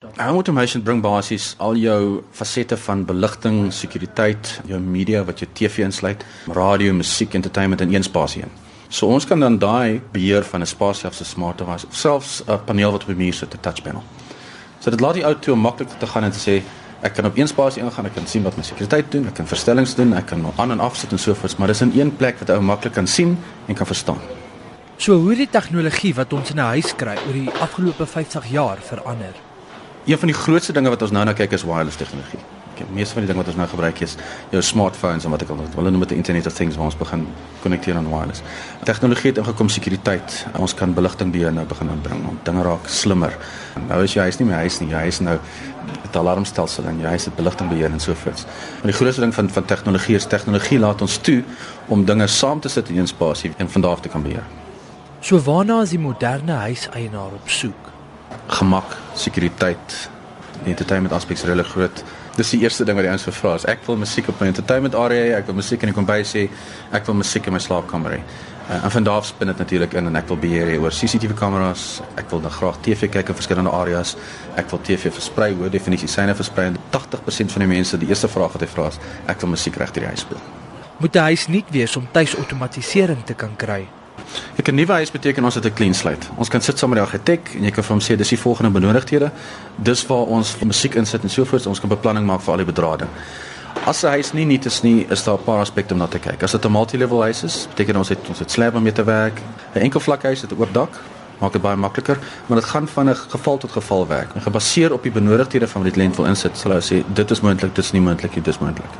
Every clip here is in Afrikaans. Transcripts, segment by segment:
Home automation bring basies al jou fasette van beligting, sekuriteit, jou media wat jou TV insluit, radio, musiek, entertainment in een spasie in. So ons kan dan daai beheer van 'n spasie af se smart device, selfs 'n paneel wat op die muur sit, 'n touch panel. So dit laat die ou toe maklik te gaan en te sê ek kan op een spasie ingaan, ek kan sien wat my sekuriteit doen, ek kan verstellings doen, ek kan aan en af sit en so voort, maar dis in een plek wat ou maklik kan sien en kan verstaan. So hoe die tegnologie wat ons in 'n huis kry oor die afgelope 50 jaar verander. Een van die grootste dinge wat ons nou na kyk is wireless tegnologie. Die meeste van die dinge wat ons nou gebruik is jou smartphones en wat ek al hulle noem dit internet of things waar ons begin konnekteer aan wireless. Tegnologie het ingekom sekuriteit. Ons kan beligting beheer nou begin inbring om dinge raak slimmer. Nou is jy huis nie meer huis nie. Jy huis nou 'n alarmstelsel en jy huis het beligting beheer en so voort. Maar die grootste ding van van tegnologie is tegnologie laat ons toe om dinge saam te sit in een spasie en van daar af te kan beheer. So waarna is die moderne huiseienaar op soek? Gemak, sekuriteit, die entertainment aspek is regtig groot. Dis die eerste ding wat die ouens vra is ek wil musiek op my entertainment area hê, ek wil musiek in die kombuis hê, ek wil musiek in my slaapkamer hê. Uh, en van daar spin dit natuurlik in en ek wil beheer hê oor CCTV kameras, ek wil dan graag TV kyk in verskillende areas. Ek wil TV versprei, hoë definisie syne versprei en 80% van die mense, die eerste vraag wat hy vra is, ek wil musiek reg deur die huis speel. Moet die huis nie wees om tuis outomatisering te kan kry? Ek 'n nuwe huis beteken ons het 'n clean slate. Ons kan sit saam met die argitek en jy kan vir hom sê dis die volgende benodigdhede. Dis waar ons musiek insit en so voort. Ons kan beplanning maak vir al die bedrading. As 'n huis nie nuut is nie, is daar 'n paar aspekte om na te kyk. As dit 'n multi-level huis is, beteken ons het ons het slab om mee te werk. 'n Enkel vlak huis het 'n oop dak, maak dit baie makliker, maar dit gaan van 'n geval tot geval werk. En gebaseer op die benodigdhede van wat die kliënt wil insit, sal hy sê dit is moontlik, dit is nie moontlik nie, dit is moontlik.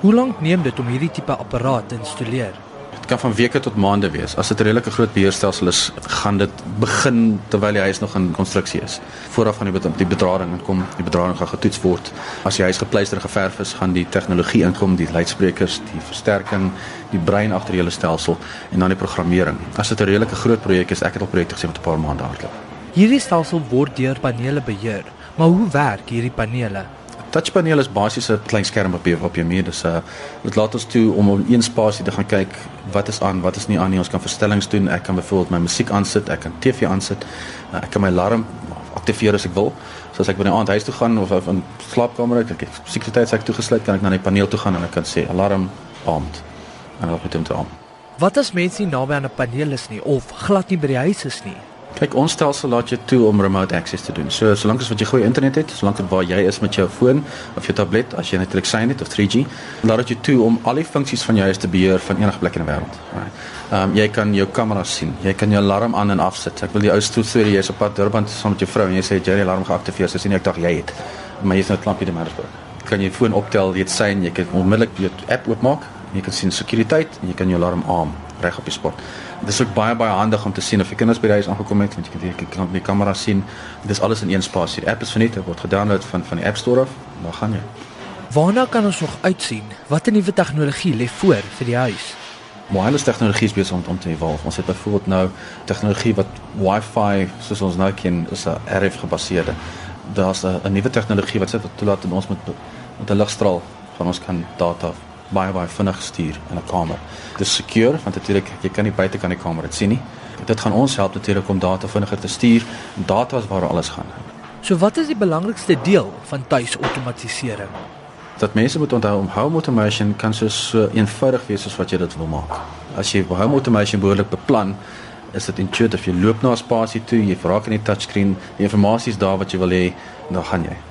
Hoe lank neem dit om hierdie tipe apparaat te installeer? Kan van weke tot maande wees. As dit 'n redelike groot beheerstelsel is, gaan dit begin terwyl die huis nog in konstruksie is. Vooraf van die die bedrading kom, die bedrading gaan getoets word. As die huis gepleister en geverf is, gaan die tegnologie inkom, die luidsprekers, die versterking, die brein agter die hele stelsel en dan die programmering. As dit 'n redelike groot projek is, ek het al projekte gesien met 'n paar maande hardloop. Hierdie stelsel word deur panele beheer. Maar hoe werk hierdie panele? Touchpaneel is basies 'n klein skerm op jou op jou muur. Dis 'n uh, dit laat ons toe om in een spasie te gaan kyk wat is aan, wat is nie aan nie. Ons kan verstellings doen. Ek kan byvoorbeeld my musiek aansit, ek kan TV aansit. Uh, ek kan my alarm aktiveer as ek wil. So as ek by 'n aand huis toe gaan of in slaapkamer uit, ek sekuriteitshek toegesluit, kan ek na die paneel toe gaan en ek kan sê alarm aand. En dan moet dit om. Wat as mense nie naby aan 'n paneel is nie of glad nie by die huis is nie? Kyk, ons stelsel laat jou toe om remote access te doen. So solank as wat jy goeie internet het, solank dit waar jy is met jou foon of jou tablet, as jy netlik sien het of 3G, laat dit jou toe om al die funksies van jou huis te beheer van enige plek in die wêreld. Ehm um, jy kan jou kamera sien, jy kan jou alarm aan en af sit. Ek wil die ou storie jy's op pad Durban saam met jou vrou en jy sê jy het die alarm geaktiveer, so sien ek dag jy het. Maar jy's nou klampie te Maritzburg. Kan jy foon optel, jy het sien, jy kan onmiddellik jou app oopmaak, jy kan sien sekuriteit en jy kan jou alarm aan reg op die spot. Dit is ook baie baie handig om te sien of jy kinders by die huis aangekom het want jy kan dit kan op die kamera sien. Dit is alles in een spasie. Die app is verniet, word gedownload van van die App Store af. Dan gaan jy. Waarna kan ons nog uitsien? Watter nuwe tegnologie lê voor vir die huis? Wireless tegnologie is besig om, om te evolve. Ons het byvoorbeeld nou tegnologie wat Wi-Fi soos ons nou ken, is 'n RF gebaseerde. Daar's 'n nuwe tegnologie wat sê wat toelaat ons met met 'n ligstraal van ons kan data baie baie vinnig stuur in 'n kamer. Dit is secure want natuurlik jy kan nie buite kan die kamer dit sien nie. Dit gaan ons help natuurlik om data vinniger te stuur. Data is waar alles gaan. So wat is die belangrikste deel van tuisautomatisering? Dat mense moet onthou om home automation kan so, so eenvoudig wees as wat jy dit wil maak. As jy home automation behoorlik beplan, is dit intuïtief jy loop na 'n spasie toe, jy raak aan die touchscreen, die inligting is daar wat jy wil hê, dan gaan jy.